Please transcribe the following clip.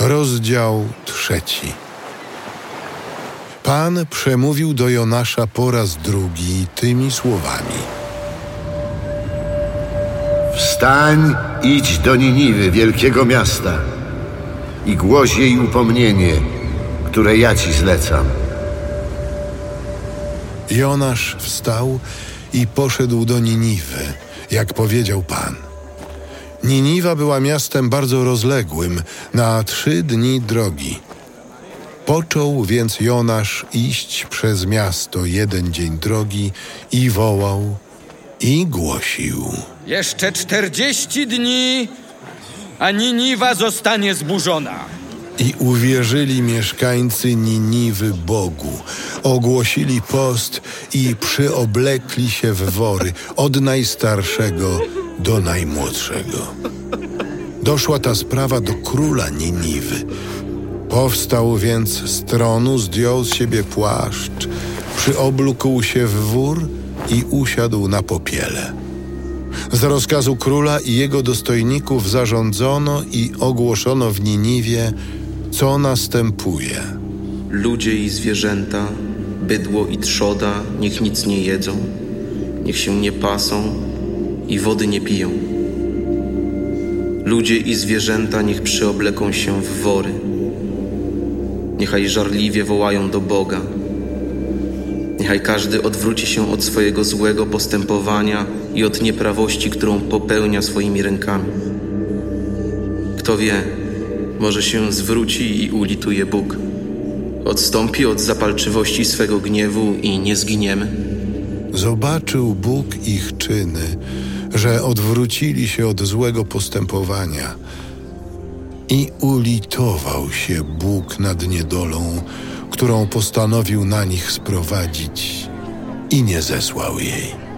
Rozdział trzeci. Pan przemówił do Jonasza po raz drugi tymi słowami. Wstań, idź do Niniwy, wielkiego miasta, i głoś jej upomnienie, które ja ci zlecam. Jonasz wstał i poszedł do Niniwy, jak powiedział Pan. Niniwa była miastem bardzo rozległym, na trzy dni drogi. Począł więc Jonasz iść przez miasto jeden dzień drogi i wołał i głosił. Jeszcze czterdzieści dni, a Niniwa zostanie zburzona. I uwierzyli mieszkańcy Niniwy Bogu, ogłosili post i przyoblekli się w wory, od najstarszego do najmłodszego. Doszła ta sprawa do króla Niniwy. Powstał więc z tronu, zdjął z siebie płaszcz, przyoblókł się w wór i usiadł na popiele. Z rozkazu króla i jego dostojników zarządzono i ogłoszono w Niniwie, co następuje. Ludzie i zwierzęta, bydło i trzoda, niech nic nie jedzą, niech się nie pasą i wody nie piją. Ludzie i zwierzęta niech przyobleką się w wory, niechaj żarliwie wołają do Boga. Niechaj każdy odwróci się od swojego złego postępowania i od nieprawości, którą popełnia swoimi rękami. Kto wie, może się zwróci i ulituje Bóg. Odstąpi od zapalczywości swego gniewu i nie zginiemy. Zobaczył Bóg ich czyny, że odwrócili się od złego postępowania i ulitował się Bóg nad niedolą, którą postanowił na nich sprowadzić i nie zesłał jej.